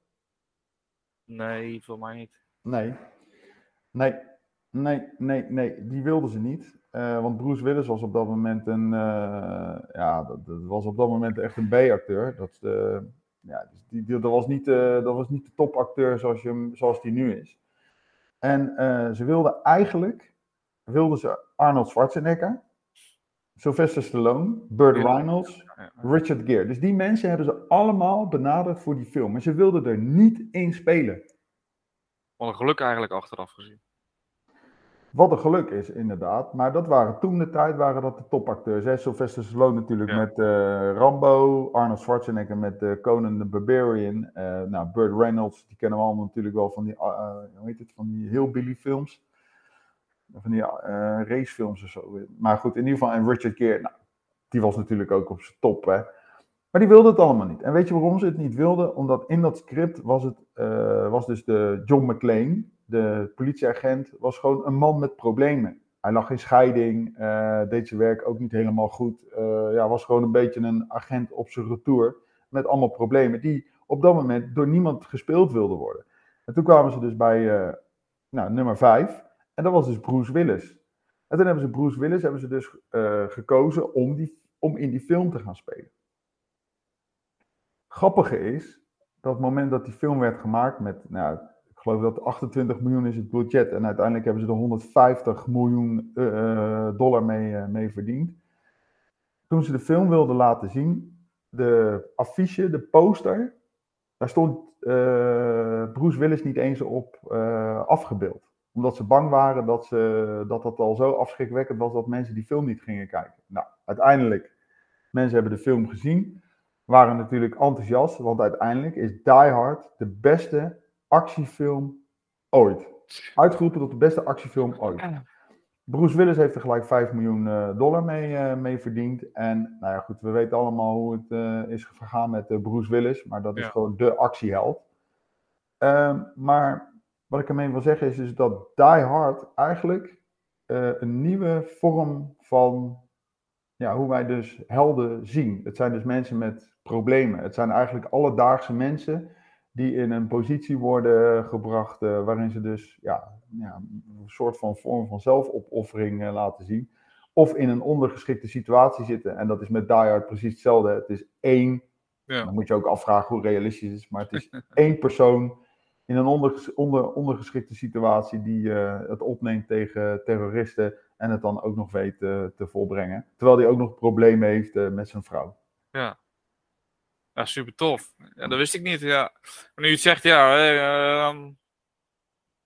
Nee, voor mij niet. Nee. Nee. Nee, nee, nee. Die wilden ze niet. Uh, want Bruce Willis was op dat moment een, uh, ja, dat, dat, was op dat moment echt een B-acteur. Dat, ja, dus die, die, dat, was niet, uh, dat was niet de topacteur zoals, je, zoals die nu is. En uh, ze wilden eigenlijk, wilden ze Arnold Schwarzenegger, Sylvester Stallone, Burt Reynolds, Richard Gere. Dus die mensen hebben ze allemaal benaderd voor die film. Maar ze wilden er niet in spelen. Wat een geluk eigenlijk achteraf gezien. Wat een geluk is, inderdaad. Maar dat waren toen de tijd waren dat de topacteurs. Hè? Sylvester Stallone natuurlijk ja. met uh, Rambo. Arnold Schwarzenegger met uh, Conan the Barbarian. Uh, nou, Burt Reynolds, die kennen we allemaal natuurlijk wel van die, hoe heet het, van die Hillbilly films. Van die racefilms of zo. Maar goed, in ieder geval. En Richard Gere, nou, die was natuurlijk ook op zijn top. Hè? Maar die wilde het allemaal niet. En weet je waarom ze het niet wilden? Omdat in dat script was, het, was dus de John McClane de politieagent was gewoon een man met problemen. Hij lag in scheiding, uh, deed zijn werk ook niet helemaal goed. Uh, ja, was gewoon een beetje een agent op zijn retour met allemaal problemen die op dat moment door niemand gespeeld wilden worden. En toen kwamen ze dus bij uh, nou, nummer 5 en dat was dus Bruce Willis. En toen hebben ze Bruce Willis hebben ze dus gekozen om, die, om in die film te gaan spelen. Grappige is dat moment dat die film werd gemaakt met nou, ik geloof dat 28 miljoen is het budget en uiteindelijk hebben ze er 150 miljoen uh, dollar mee, uh, mee verdiend. Toen ze de film wilden laten zien, de affiche, de poster, daar stond uh, Bruce Willis niet eens op afgebeeld. Omdat ze bang waren dat, ze, dat dat al zo afschrikwekkend was dat mensen die film niet gingen kijken. Nou, uiteindelijk, mensen hebben de film gezien, waren natuurlijk enthousiast, want uiteindelijk is Die Hard de beste actiefilm ooit. Uitgeroepen tot de beste actiefilm ooit. Bruce Willis heeft er gelijk 5 miljoen uh, dollar mee, uh, mee verdiend. En nou ja, goed, we weten allemaal hoe het uh, is gegaan met Bruce Willis. Maar dat is gewoon de actieheld. Ehm, maar wat ik ermee wil zeggen is, is dat Die Hard eigenlijk eh, een nieuwe vorm van ja, hoe wij dus helden zien. Het zijn dus mensen met problemen. Het zijn eigenlijk alledaagse mensen die in een positie worden gebracht uh, waarin ze dus ja, ja, een soort van vorm van zelfopoffering uh, laten zien. Of in een ondergeschikte situatie zitten. En dat is met Die Hard precies hetzelfde. Het is één, ja. dan moet je ook afvragen hoe realistisch het is, maar het is één persoon in een onder, onder, ondergeschikte situatie die uh, het opneemt tegen terroristen en het dan ook nog weet te volbrengen. Terwijl hij ook nog problemen heeft met zijn vrouw. Ja. Ja, super tof. Ja, dat wist ik niet. Ja. Maar nu je het zegt, ja, uh,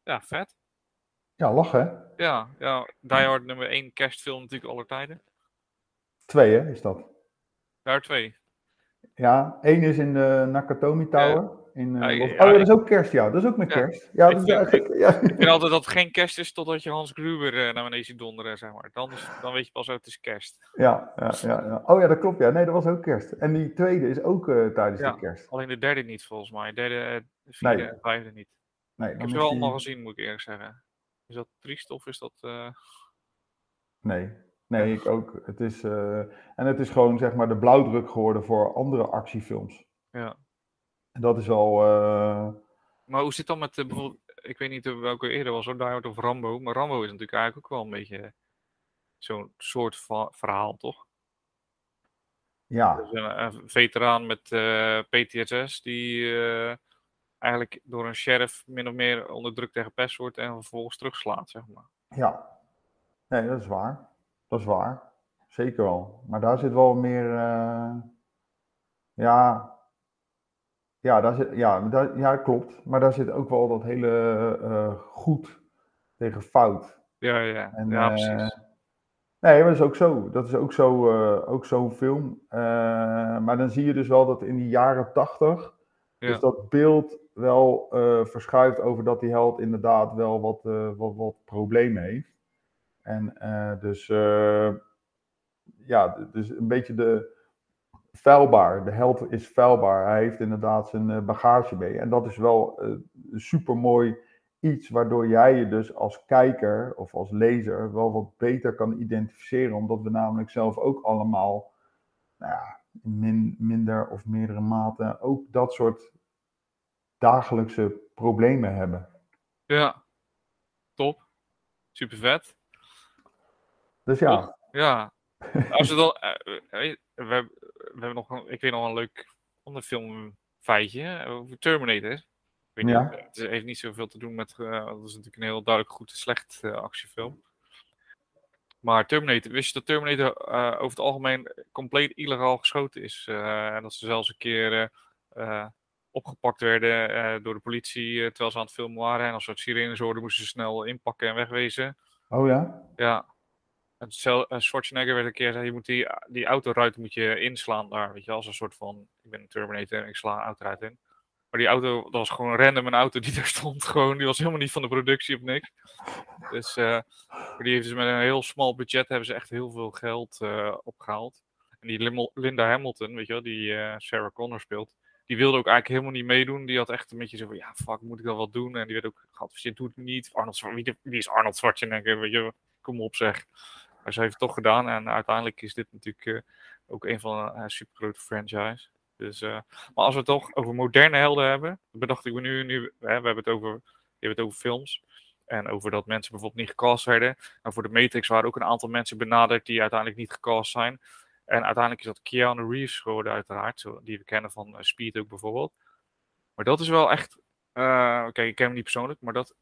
ja, vet. Ja, lachen. Ja, ja, Die Hard nummer 1 kerstfilm natuurlijk aller tijden. Twee, hè, is dat? Daar twee. Ja, één is in de Nakatomi Tower. In, uh, ja, ja, oh, dat is ook kerst, ja. Dat is ook met kerst. Ja, ik, ja. ik vind altijd dat het geen kerst is totdat je Hans Gruber uh, naar beneden ziet donderen, zeg maar. Dan, is, dan weet je pas ook het is kerst. Ja, ja, ja, ja, Oh ja, dat klopt. Ja, nee, dat was ook kerst. En die tweede is ook uh, tijdens de kerst. Alleen de derde niet, volgens mij. De derde, vierde nee. en vijfde niet. Nee, ik heb ze wel die... allemaal gezien, moet ik eerlijk zeggen. Is dat triest of is dat... Nee, nee, ik ook. Het is, en het is gewoon, zeg maar, de blauwdruk geworden voor andere actiefilms. Ja. En dat is wel. Uh... Maar hoe zit dan met uh, bijvoorbeeld, ik weet niet welke eerder was, hoor, Die of Rambo. Maar Rambo is natuurlijk eigenlijk ook wel een beetje zo'n soort verhaal, toch? Ja. Dus een, een, veteraan met uh, PTSS die eigenlijk door een sheriff min of meer onder druk tegen pest wordt en vervolgens terugslaat, zeg maar. Ja, nee, dat is waar. Dat is waar. Zeker wel. Maar daar zit wel meer. ja, ja, daar zit, ja, daar, ja, klopt. Maar daar zit ook wel dat hele uh, goed tegen fout. Ja, ja, en, ja precies. Uh, nee, dat is ook zo. Dat is ook zo, uh, ook zo'n film. maar dan zie je dus wel dat in die jaren tachtig, ja. dus dat beeld wel verschuift over dat die held inderdaad wel wat, wat, wat problemen heeft. En dus, ja, dus een beetje de, vuilbaar. De held is vuilbaar. Hij heeft inderdaad zijn eh, bagage mee. En dat is wel uh, super mooi iets waardoor jij je dus als kijker of als lezer wel wat beter kan identificeren. Omdat we namelijk zelf ook allemaal nou ja, in minder of meerdere mate ook dat soort dagelijkse problemen hebben. Ja, top. Super vet. Dus ja. Ja. Als we dan, uh, we, we hebben nog een, ik weet nog een leuk onderfilm feitje over Terminator. Ik weet ja. niet, het heeft niet zoveel te doen met, uh, dat is natuurlijk een heel duidelijk goed en slecht uh, actiefilm. Maar Terminator, wist je dat Terminator uh, over het algemeen compleet illegaal geschoten is? en dat ze zelfs een keer opgepakt werden door de politie terwijl ze aan het filmen waren. En als ze het sirenes hoorden, moesten ze snel inpakken en wegwezen. Oh ja? Ja, en Schwarzenegger werd een keer zei, je moet die, die autoruit moet je inslaan daar, weet je, als een soort van, ik ben een Terminator en ik sla een autoruit in. Maar die auto, dat was gewoon random een auto die daar stond, gewoon, die was helemaal niet van de productie of niks. Dus, uh, die heeft dus met een heel smal budget, hebben ze echt heel veel geld uh, opgehaald. En die Linda Hamilton, weet je wel, die uh, Sarah Connor speelt, die wilde ook eigenlijk helemaal niet meedoen. Die had echt een beetje zo van, ja, fuck, moet ik dat wel doen? En die werd ook geadviseerd, doe het niet. Arnold, wie is Arnold Schwarzenegger, weet je, kom op zeg. Maar ze heeft het toch gedaan en uiteindelijk is dit natuurlijk uh, ook een van een uh, supergrote franchise. Dus, uh, maar als we het toch over moderne helden hebben, bedacht ik me nu, nu we hebben het over, je hebt het over films. En over dat mensen bijvoorbeeld niet gecast werden. En voor de Matrix waren ook een aantal mensen benaderd die uiteindelijk niet gecast zijn. En uiteindelijk is dat Keanu Reeves geworden, uiteraard. Die we kennen van Speed ook bijvoorbeeld. Maar dat is wel echt. Uh, Oké, ik ken hem niet persoonlijk, maar dat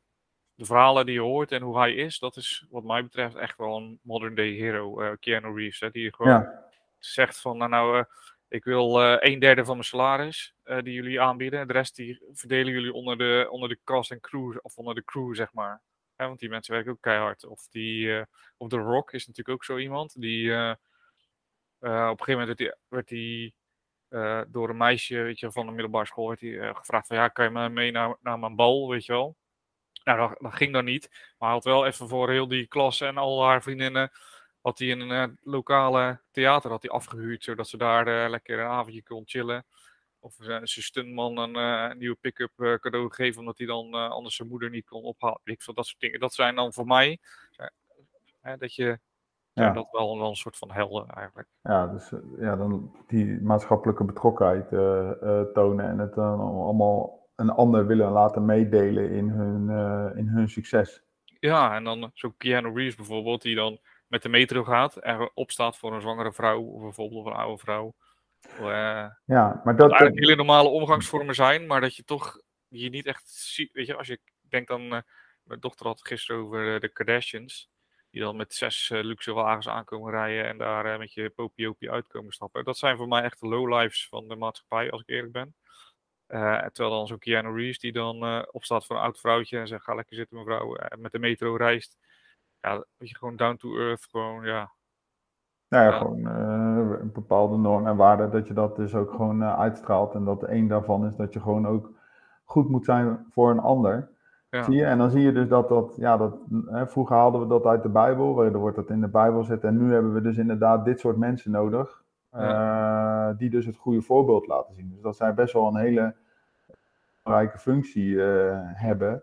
de verhalen die je hoort en hoe hij is, dat is wat mij betreft echt wel een modern day hero, uh, Keanu Reeves. Hè, die gewoon zegt van, nou, nou uh, ik wil uh, een derde van mijn salaris die jullie aanbieden. De rest die verdelen jullie onder de, onder de cast en crew, of onder de crew, zeg maar. Hè, want die mensen werken ook keihard. Of, die, of The Rock is natuurlijk ook zo iemand. Die, op een gegeven moment werd hij, werd hij door een meisje weet je, van de middelbare school werd hij, gevraagd van, ja, kan je me mee naar, naar mijn bal, weet je wel. Nou, dat, ging dan niet. Maar hij had wel even voor heel die klas en al haar vriendinnen. had hij een uh, lokale theater had hij afgehuurd. zodat ze daar uh, lekker een avondje kon chillen. of zijn stuntman een, een nieuwe pick-up cadeau geven omdat hij dan anders zijn moeder niet kon ophalen. Ik dat soort dingen. Dat zijn dan voor mij dat je ja. dat wel, wel een soort van helden eigenlijk. Ja, dus ja, dan die maatschappelijke betrokkenheid tonen en het dan allemaal een ander willen laten meedelen in hun, in hun succes. Ja, en dan zo Keanu Reeves bijvoorbeeld, die dan met de metro gaat en opstaat voor een zwangere vrouw of bijvoorbeeld een oude vrouw. Uh, ja, maar dat... eigenlijk hele normale omgangsvormen zijn, maar dat je toch je niet echt ziet. Weet je, als je denkt dan. Uh, mijn dochter had gisteren over de Kardashians. Die dan met zes luxe wagens aankomen rijden en daar met je popiopie uitkomen stappen. Dat zijn voor mij echt de lowlifes van de maatschappij, als ik eerlijk ben. Terwijl dan zo'n Keanu Reeves die dan opstaat voor een oud vrouwtje en zegt: Ga lekker zitten, mevrouw. En met de metro reist. Ja, weet je, gewoon down to earth. Gewoon, ja, nou ja, ja. gewoon uh, een bepaalde norm en waarde, dat je dat dus ook gewoon uh, uitstraalt. En dat een daarvan is dat je gewoon ook goed moet zijn voor een ander. Ja. Zie je? En dan zie je dus dat dat, ja, dat, hè, vroeger haalden we dat uit de Bijbel, waar wordt dat in de Bijbel gezet. En nu hebben we dus inderdaad dit soort mensen nodig, ja. uh, die dus het goede voorbeeld laten zien. Dus dat zij best wel een hele belangrijke functie hebben.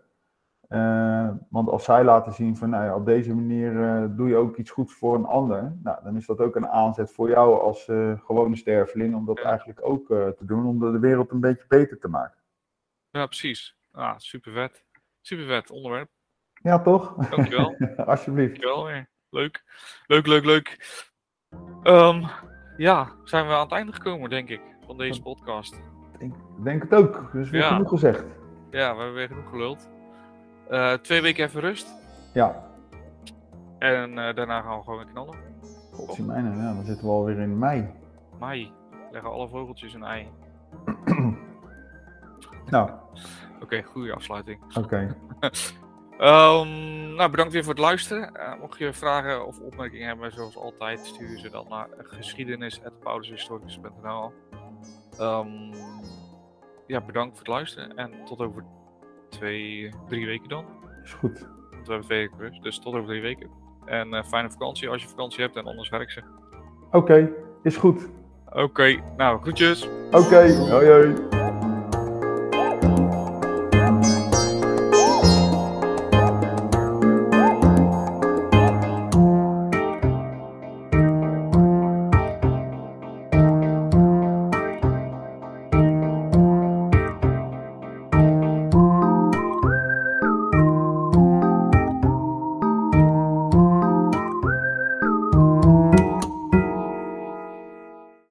Uh, want als zij laten zien van, nou ja, op deze manier uh, doe je ook iets goeds voor een ander, nou, dan is dat ook een aanzet voor jou als uh, gewone sterveling om dat ja. eigenlijk ook te doen, om de wereld een beetje beter te maken. Ja, precies. Ah, super vet. Super vet onderwerp. Ja, toch? Dankjewel. Alsjeblieft. Dankjewel weer. Leuk. Leuk, leuk, leuk. Um, ja, zijn we aan het einde gekomen, denk ik, van deze podcast. Ik denk het ook. Dus weer ja. genoeg gezegd. Ja, we hebben weer genoeg geluld. Uh, twee weken even rust. Ja. En uh, daarna gaan we gewoon weer knallen. Godzie mijne, ja, dan zitten we alweer in mei. Mei. Leggen alle vogeltjes een ei. nou. Oké, okay, goede afsluiting. Oké. Okay. um, nou, bedankt weer voor het luisteren. Uh, mocht je vragen of opmerkingen hebben, zoals altijd, stuur ze dan naar geschiedenis.paulushistoricus.nl um, Ja, bedankt voor het luisteren en tot over twee, drie weken dan. Is goed. Want we hebben twee weken rust, dus tot over drie weken. En uh, fijne vakantie als je vakantie hebt en anders werk ze. Oké, okay, is goed. Oké, okay, nou, groetjes. Oké, okay, hoi hoi.